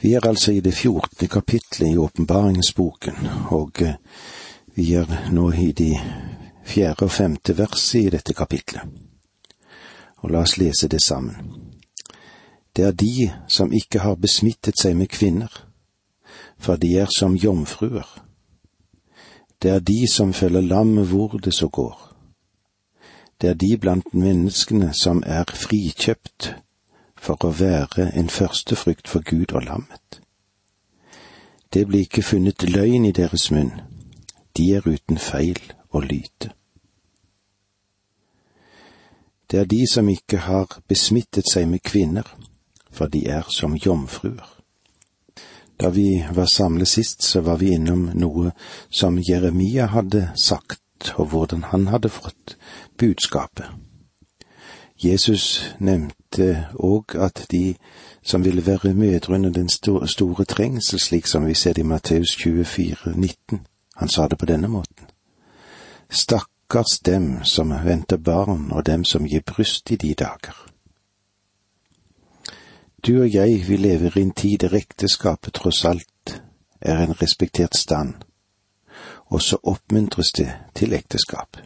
Vi er altså i det fjortende kapitlet i åpenbaringsboken, og eh, vi er nå i de fjerde og femte verset i dette kapitlet. Og la oss lese det sammen. Det er de som ikke har besmittet seg med kvinner, for de er som jomfruer. Det er de som følger lammet hvor det så går. Det er de blant menneskene som er frikjøpt for å være en førstefrukt for Gud og lammet. Det blir ikke funnet løgn i deres munn, de er uten feil og lyte. Det er de som ikke har besmittet seg med kvinner, for de er som jomfruer. Da vi var samlet sist, så var vi innom noe som Jeremia hadde sagt, og hvordan han hadde fått budskapet. Jesus nevnte òg at de som ville være mødre under den store trengsel, slik som vi ser det i Matteus 24, 19, han sa det på denne måten. Stakkars dem som venter barn og dem som gir bryst i de dager. Du og jeg, vi lever i en tid der ekteskapet tross alt er en respektert stand, og så oppmuntres det til ekteskap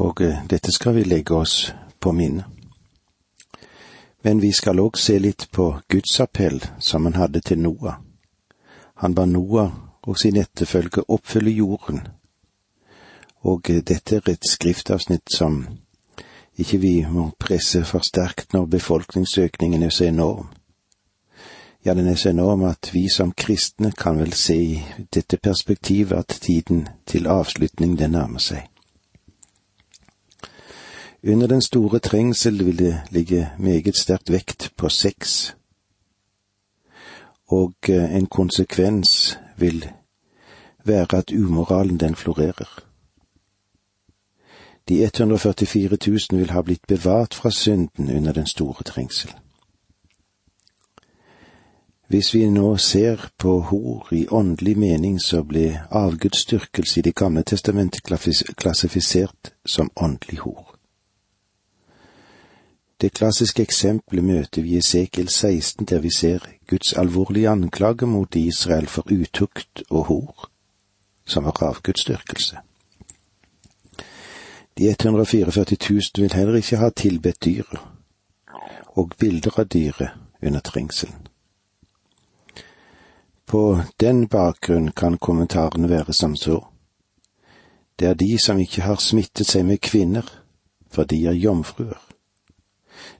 og eh, dette skal vi legge oss på minne. Men vi skal òg se litt på Guds appell som han hadde til Noah. Han ba Noah og sin etterfølge oppfylle jorden, og dette er et skriftavsnitt som ikke vi må presse for sterkt når befolkningsøkningen er så enorm. Ja, den er så enorm at vi som kristne kan vel se i dette perspektivet at tiden til avslutning det nærmer seg. Under den store trengsel vil det ligge meget sterkt vekt på sex, og eh, en konsekvens vil være at umoralen den florerer. De 144 000 vil ha blitt bevart fra synden under den store trengsel. Hvis vi nå ser på hor i åndelig mening, så ble avgudsdyrkelse i Det gamle testamentet klassifisert som åndelig hor. Det klassiske eksempelet møter vi i Esekiel 16, der vi ser Guds alvorlige anklage mot Israel for utukt og hor, som var avgudsdyrkelse. De 144 000 vil heller ikke ha tilbedt dyret, og bilder av dyret under trengselen. På den bakgrunn kan kommentarene være som så. Det er de som ikke har smittet seg med kvinner, for de er jomfruer.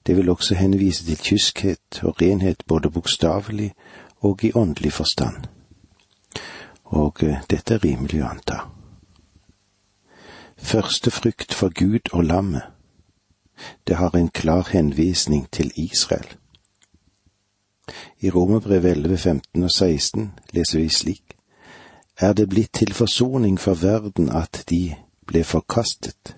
Det vil også henvise til kyskhet og renhet både bokstavelig og i åndelig forstand. Og eh, dette er rimelig å anta. Første frykt for Gud og lammet, det har en klar henvisning til Israel. I Romerbrevet 11, 15 og 16 leser vi slik. Er det blitt til forsoning for verden at de ble forkastet?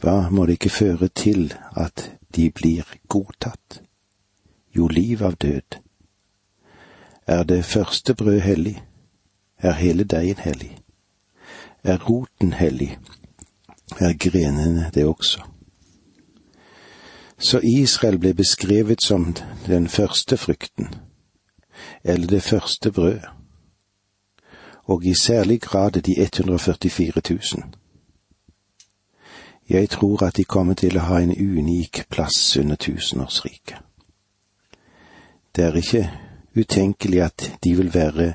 Hva må det ikke føre til at de blir godtatt. Jo, liv av død. Er det første brød hellig, er hele deigen hellig. Er roten hellig, er grenene det også. Så Israel ble beskrevet som den første frykten, eller det første brødet, og i særlig grad de 144 000. Jeg tror at de kommer til å ha en unik plass under tusenårsriket. Det er ikke utenkelig at de vil være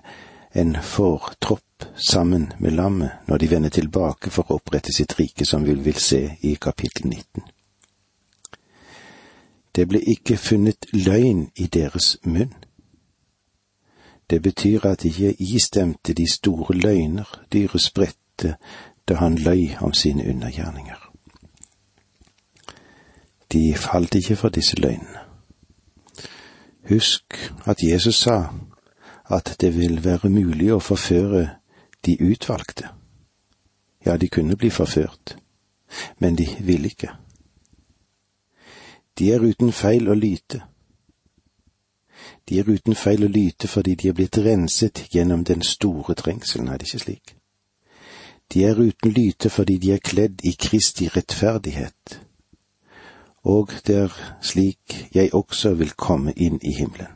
en fortropp sammen med lammet når de vender tilbake for å opprette sitt rike, som vi vil se i kapittel 19. Det ble ikke funnet løgn i deres munn. Det betyr at de ikke istemte de store løgner dyret spredte da han løy om sine undergjerninger. De falt ikke for disse løgnene. Husk at Jesus sa at det vil være mulig å forføre de utvalgte. Ja, de kunne bli forført, men de ville ikke. De er uten feil å lyte. De er uten feil å lyte fordi de er blitt renset gjennom den store trengselen, er det ikke slik? De er uten lyte fordi de er kledd i Kristi rettferdighet, og det er slik jeg også vil komme inn i himmelen.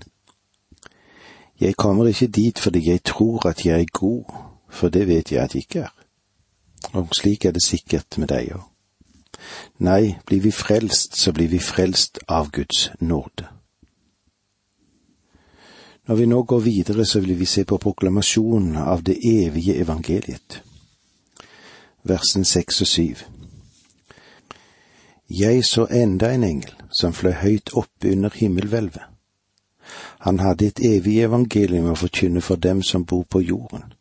Jeg kommer ikke dit fordi jeg tror at jeg er god, for det vet jeg at jeg ikke er. Og slik er det sikkert med deg òg. Nei, blir vi frelst, så blir vi frelst av Guds nåde. Når vi nå går videre, så vil vi se på proklamasjonen av det evige evangeliet. Versen seks og syv. Jeg så enda en engel som fløy høyt oppe under himmelhvelvet. Han hadde et evig evangelium å forkynne for dem som bor på jorden,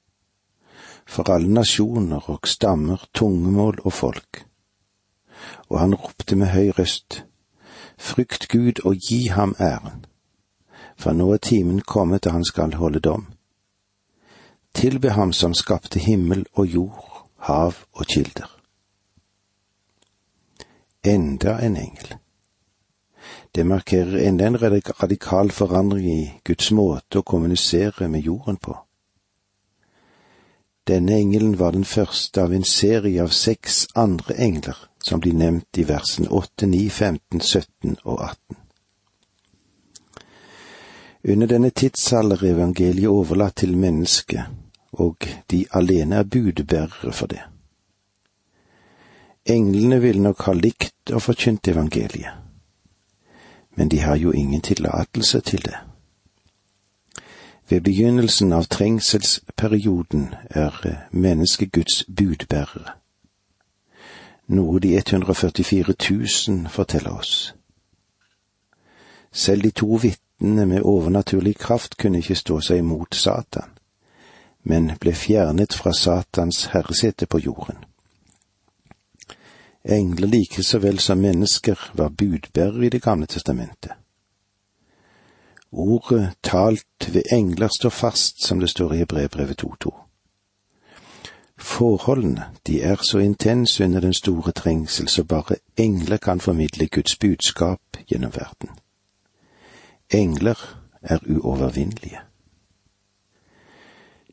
for alle nasjoner og stammer, tungemål og folk. Og han ropte med høy røst, Frykt Gud og gi ham æren, for nå er timen kommet da han skal holde dom. Tilbe ham som skapte himmel og jord, hav og kilder. Enda en engel. Det markerer enda en radikal forandring i Guds måte å kommunisere med jorden på. Denne engelen var den første av en serie av seks andre engler som blir nevnt i versen 8, 9, 15, 17 og 18. Under denne tidsalder er evangeliet overlatt til mennesket, og de alene er budbærere for det. Englene ville nok ha likt å forkynt evangeliet, men de har jo ingen tillatelse til det. Ved begynnelsen av trengselsperioden er mennesket Guds budbærere, noe de 144 000 forteller oss. Selv de to vitnene med overnaturlig kraft kunne ikke stå seg imot Satan, men ble fjernet fra Satans herresete på jorden. Engler like så vel som mennesker var budbærere i Det gamle testamentet. Ordet talt ved engler står fast, som det står i Hebrevbrevet 2.2. Forholdene, de er så intense under den store trengsel så bare engler kan formidle Guds budskap gjennom verden. Engler er uovervinnelige.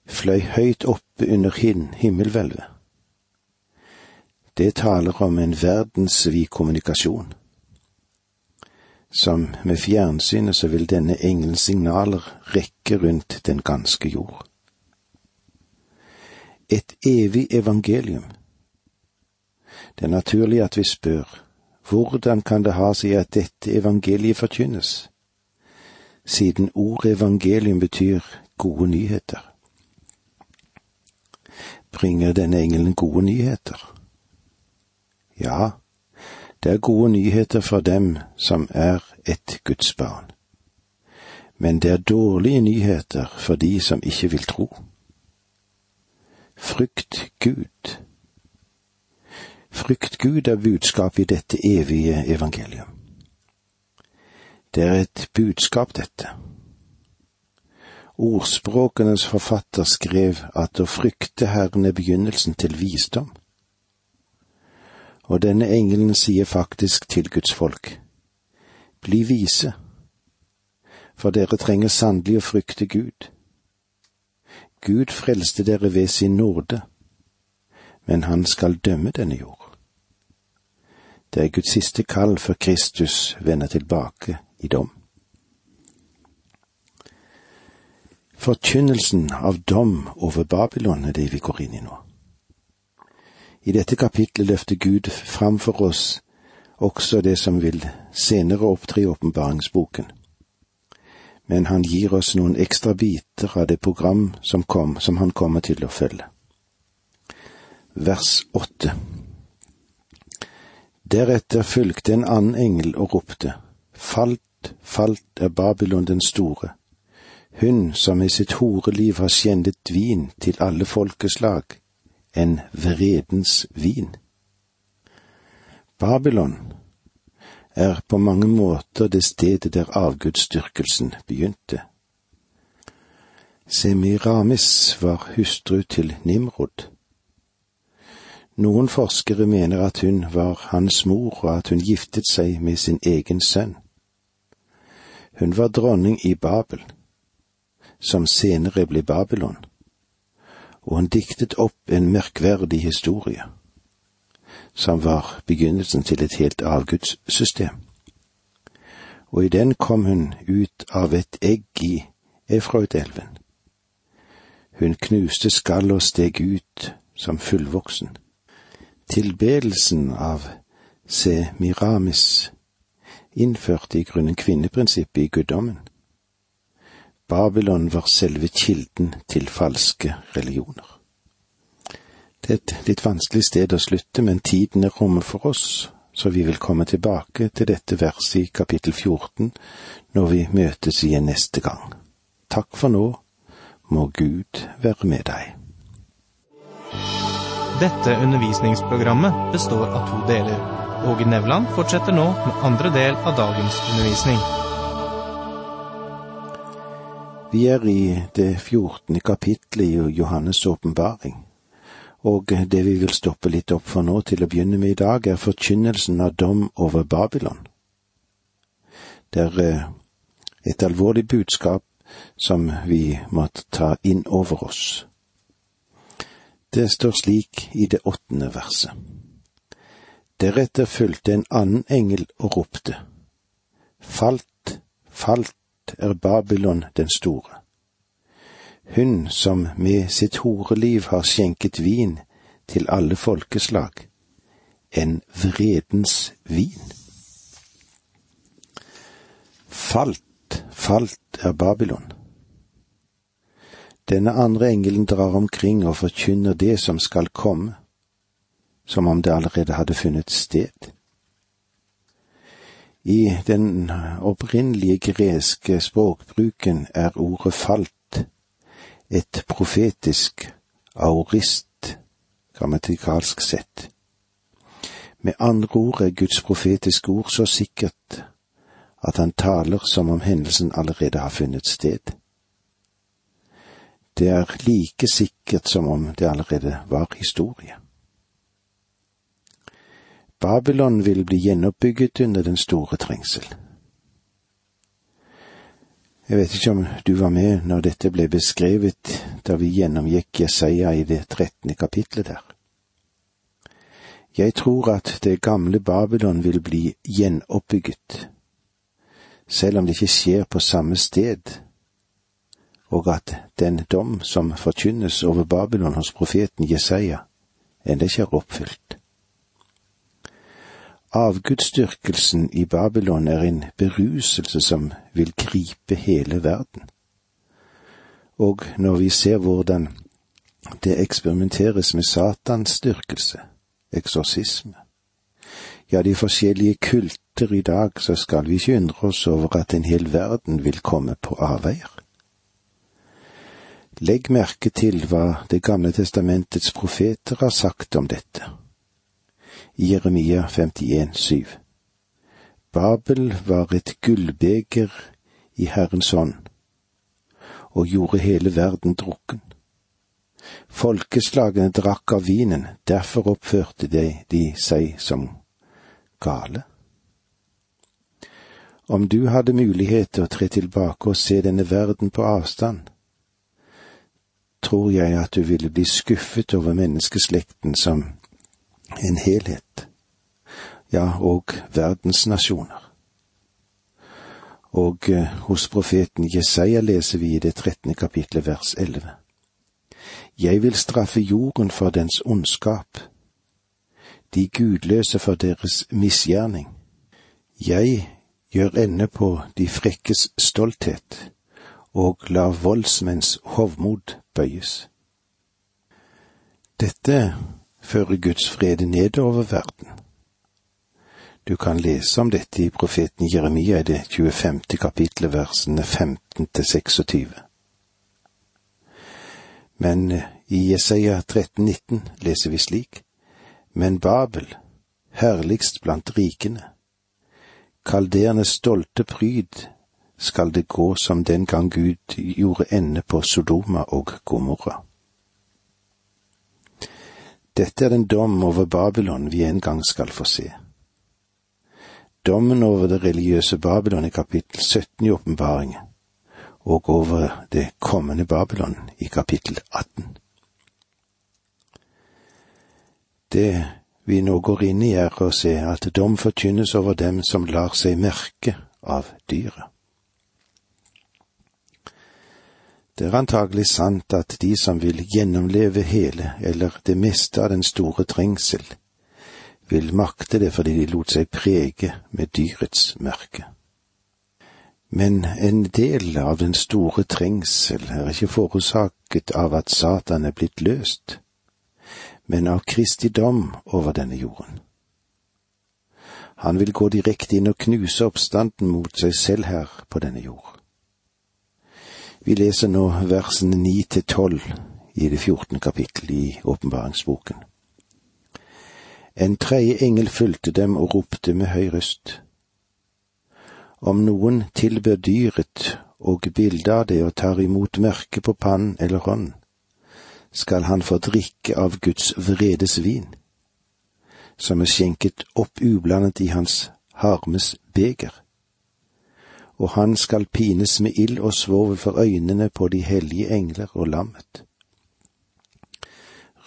Fløy høyt oppe under himmelhvelvet det taler om en verdensvid kommunikasjon. Som med fjernsynet så vil denne engelens signaler rekke rundt den ganske jord. Et evig evangelium. Det er naturlig at vi spør, hvordan kan det ha seg at dette evangeliet forkynnes, siden ordet evangelium betyr gode nyheter? Bringer denne engelen gode nyheter? Ja, det er gode nyheter for dem som er et Guds barn. Men det er dårlige nyheter for de som ikke vil tro. Frykt Gud. Frykt Gud er budskapet i dette evige evangelium. Det er et budskap, dette. Ordspråkenes forfatter skrev at å frykte Herren er begynnelsen til visdom og denne engelen sier faktisk til Guds folk, Bli vise, for dere trenger sannelig å frykte Gud. Gud frelste dere ved sin nåde, men han skal dømme denne jord. Det er Guds siste kall før Kristus vender tilbake i dom. Forkynnelsen av dom over Babylon er det vi går inn i nå. I dette kapitlet løfter Gud fram for oss også det som vil senere opptre i åpenbaringsboken. Men han gir oss noen ekstra biter av det program som, kom, som han kommer til å følge. Vers åtte. Deretter fulgte en annen engel og ropte, Falt, falt er Babylon den store, hun som i sitt horeliv har skjendet vin til alle folkeslag en vredens vin. Babylon er på mange måter det stedet der avgudsdyrkelsen begynte. Semiramis var hustru til Nimrod. Noen forskere mener at hun var hans mor, og at hun giftet seg med sin egen sønn. Hun var dronning i Babel, som senere ble Babylon og han diktet opp en merkverdig historie, som var begynnelsen til et helt avgudssystem. Og i den kom hun ut av et egg i Efraudelven. Hun knuste skall og steg ut som fullvoksen. Tilbedelsen av Semiramis innførte i grunnen kvinneprinsippet i guddommen. Babylon var selve kilden til falske religioner. Det er et litt vanskelig sted å slutte, men tiden er rommet for oss, så vi vil komme tilbake til dette verset i kapittel 14 når vi møtes igjen neste gang. Takk for nå, må Gud være med deg. Dette undervisningsprogrammet består av to deler. Åge Nevland fortsetter nå med andre del av dagens undervisning. Vi er i det fjortende kapittelet i Johannes' åpenbaring, og det vi vil stoppe litt opp for nå til å begynne med i dag, er forkynnelsen av dom over Babylon. Det er eh, et alvorlig budskap som vi måtte ta inn over oss. Det står slik i det åttende verset. Deretter fulgte en annen engel og ropte. Falt, falt er Babylon den store. Hun som med sitt horeliv har skjenket vin til alle folkeslag, en vredens vin. Falt Falt er Babylon. Denne andre engelen drar omkring og forkynner det som skal komme, som om det allerede hadde funnet sted. I den opprinnelige greske språkbruken er ordet falt et profetisk aurist, grammatikalsk sett. Med andre ord er Guds profetiske ord så sikkert at han taler som om hendelsen allerede har funnet sted. Det er like sikkert som om det allerede var historie. Babylon vil bli gjenoppbygget under den store trengsel. Jeg vet ikke om du var med når dette ble beskrevet da vi gjennomgikk Jesaja i det trettende kapitlet der. Jeg tror at det gamle Babylon vil bli gjenoppbygget selv om det ikke skjer på samme sted, og at den dom som forkynnes over Babylon hos profeten Jesaja, ennå ikke er oppfylt. Avgudsdyrkelsen i Babylon er en beruselse som vil gripe hele verden. Og når vi ser hvordan det eksperimenteres med Satans dyrkelse, eksorsisme, ja, de forskjellige kulter i dag, så skal vi ikke undre oss over at en hel verden vil komme på avveier. Legg merke til hva Det gamle testamentets profeter har sagt om dette. Jeremia 51, 7. Babel var et gullbeger i Herrens hånd, og gjorde hele verden drukken. Folkeslagene drakk av vinen, derfor oppførte de, de seg som gale? Om du hadde mulighet til å tre tilbake og se denne verden på avstand, tror jeg at du ville bli skuffet over menneskeslekten som en helhet, ja, og verdensnasjoner. Og eh, hos profeten Jesaja leser vi i det trettende kapitlet vers elleve. Jeg vil straffe jorden for dens ondskap de gudløse for deres misgjerning. Jeg gjør ende på de frekkes stolthet, og lar voldsmenns hovmod bøyes. Dette fører Guds fred nedover verden. Du kan lese om dette i profeten Jeremia i det 25. kapitlet, versene 15 til 26. Men i Jesaja 13,19 leser vi slik:" Men Babel, herligst blant rikene, kaldernes stolte pryd, skal det gå som den gang Gud gjorde ende på Sodoma og Gomorra. Dette er den dom over Babylon vi en gang skal få se. Dommen over det religiøse Babylon i kapittel 17 i åpenbaringen, og over det kommende Babylon i kapittel 18. Det vi nå går inn i, er å se at dom forkynnes over dem som lar seg merke av dyret. Det er antagelig sant at de som vil gjennomleve hele eller det meste av den store trengsel, vil makte det fordi de lot seg prege med dyrets merke. Men en del av den store trengsel er ikke forårsaket av at Satan er blitt løst, men av Kristi dom over denne jorden. Han vil gå direkte inn og knuse oppstanden mot seg selv her på denne jord. Vi leser nå versene ni til tolv i det fjortende kapittel i åpenbaringsboken. En tredje engel fulgte dem og ropte med høy røst. Om noen tilber dyret og bildet av det og tar imot merke på pann eller hånd, skal han få drikke av Guds vredes vin, som er skjenket opp ublandet i hans harmes beger. Og han skal pines med ild og svovel for øynene på de hellige engler og lammet.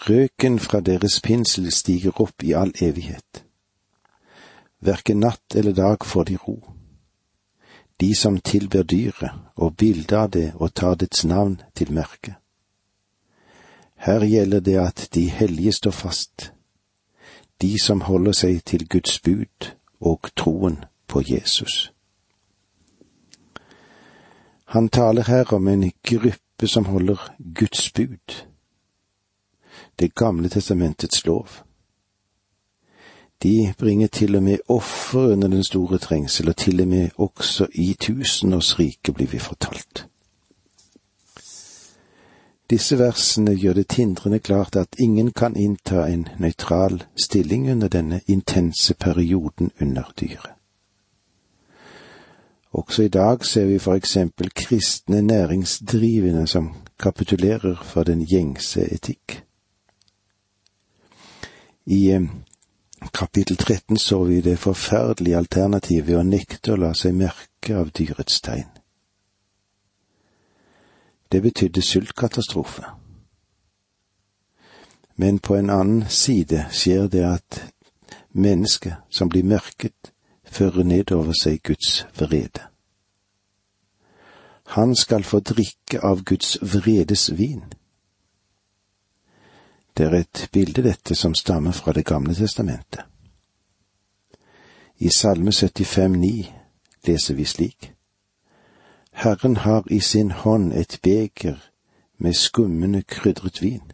Røken fra deres pinsel stiger opp i all evighet. Hverken natt eller dag får de ro de som tilber dyret og bildet av det og tar dets navn til merke. Her gjelder det at de hellige står fast, de som holder seg til Guds bud og troen på Jesus. Han taler her om en gruppe som holder Guds bud, Det gamle testamentets lov. De bringer til og med offer under den store trengsel, og til og med også i tusenårsriket blir vi fortalt. Disse versene gjør det tindrende klart at ingen kan innta en nøytral stilling under denne intense perioden under dyret. Også i dag ser vi for eksempel kristne næringsdrivende som kapitulerer for den gjengse etikk. I eh, kapittel 13 så vi det forferdelige alternativet ved å nekte å la seg merke av dyrets tegn. Det betydde sultkatastrofe. Men på en annen side skjer det at mennesket som blir merket, fører nedover seg Guds vrede. Han skal få drikke av Guds vredes vin. Det er et bilde, dette, som stammer fra Det gamle testamentet. I Salme 75,9 leser vi slik. Herren har i sin hånd et beger med skummende krydret vin.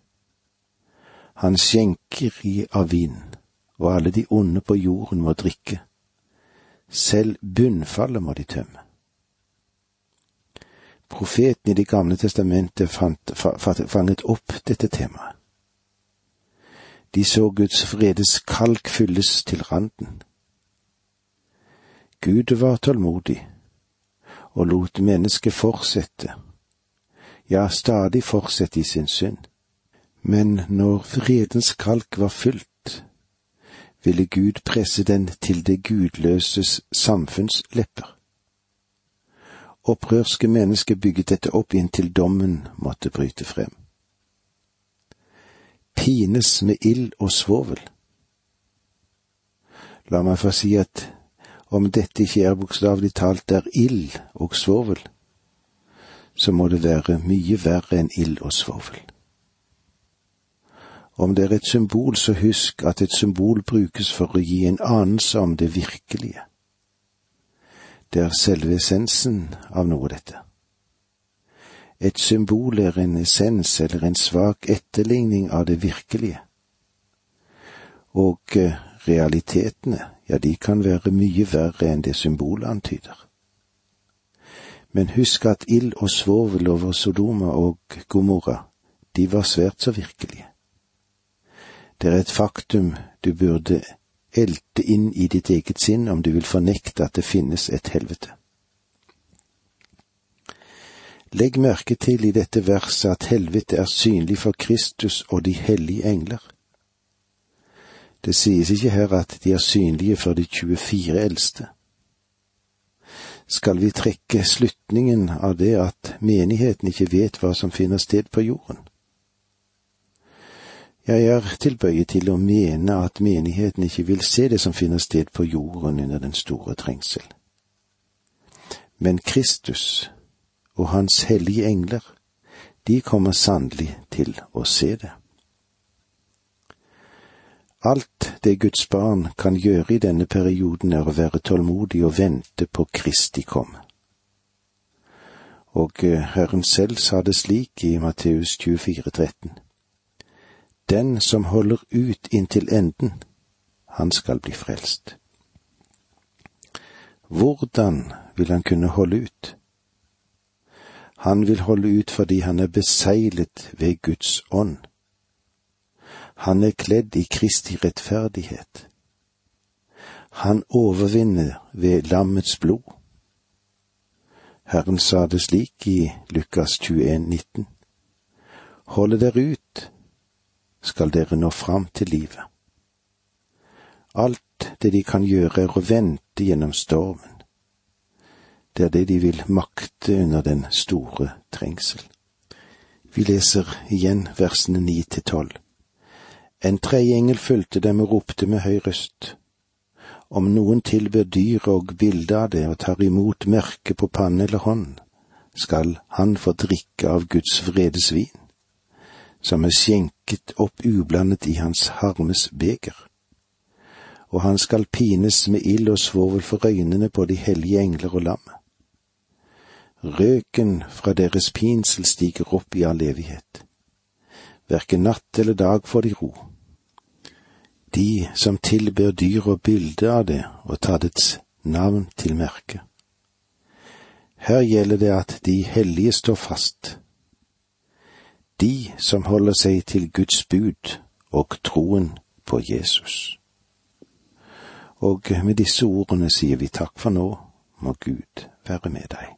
Han skjenker i av vinen, og alle de onde på jorden må drikke. Selv bunnfallet må de tømme. Profeten i Det gamle testamentet fant, fanget opp dette temaet. De så Guds vredes kalk fylles til randen. Gud var tålmodig og lot mennesket fortsette, ja, stadig fortsette i sin synd. Men når vredens kalk var fylt, ville Gud presse den til det gudløses samfunns lepper. Opprørske mennesker bygget dette opp inntil dommen måtte bryte frem pines med ild og svovel. La meg få si at om dette ikke er bokstavelig talt er ild og svovel, så må det være mye verre enn ild og svovel. Om det er et symbol, så husk at et symbol brukes for å gi en anelse om det virkelige. Det er selve essensen av noe, dette. Et symbol er en essens eller en svak etterligning av det virkelige. Og eh, realitetene, ja, de kan være mye verre enn det symbolet antyder. Men husk at ild og svovel over Sodoma og Gomorra, de var svært så virkelige. Det er et faktum du burde elte inn i ditt eget sinn om du vil fornekte at det finnes et helvete. Legg merke til i dette verset at helvete er synlig for Kristus og de hellige engler. Det sies ikke her at de er synlige for de 24 eldste. Skal vi trekke slutningen av det at menigheten ikke vet hva som finner sted på jorden? Jeg er tilbøyet til å mene at menigheten ikke vil se det som finner sted på jorden under den store trengsel. Men Kristus, og hans hellige engler de kommer sannelig til å se det. Alt det Guds barn kan gjøre i denne perioden, er å være tålmodig og vente på Kristi komme. Og eh, Herren selv sa det slik i Matteus 24, 13. Den som holder ut inntil enden, han skal bli frelst. Hvordan vil han kunne holde ut? Han vil holde ut fordi han er beseglet ved Guds ånd. Han er kledd i Kristi rettferdighet. Han overvinner ved lammets blod. Herren sa det slik i Lukas 21, 19. Holde dere ut, skal dere nå fram til livet. Alt det de kan gjøre er å vente gjennom stormen. Det er det de vil makte under den store trengsel. Vi leser igjen versene ni til tolv. En tredje engel fulgte dem og ropte med høy røst. Om noen tilber dyr og bildet av det og tar imot merke på panne eller hånd, skal han få drikke av Guds vredes vin, som er skjenket opp ublandet i hans harmes beger. Og han skal pines med ild og svovel for øynene på de hellige engler og lam. Røken fra deres pinsel stiger opp i all evighet. Hverken natt eller dag får de ro. De som tilber dyr og bilde av det og tar dets navn til merke. Her gjelder det at de hellige står fast. De som holder seg til Guds bud og troen på Jesus. Og med disse ordene sier vi takk for nå, må Gud være med deg.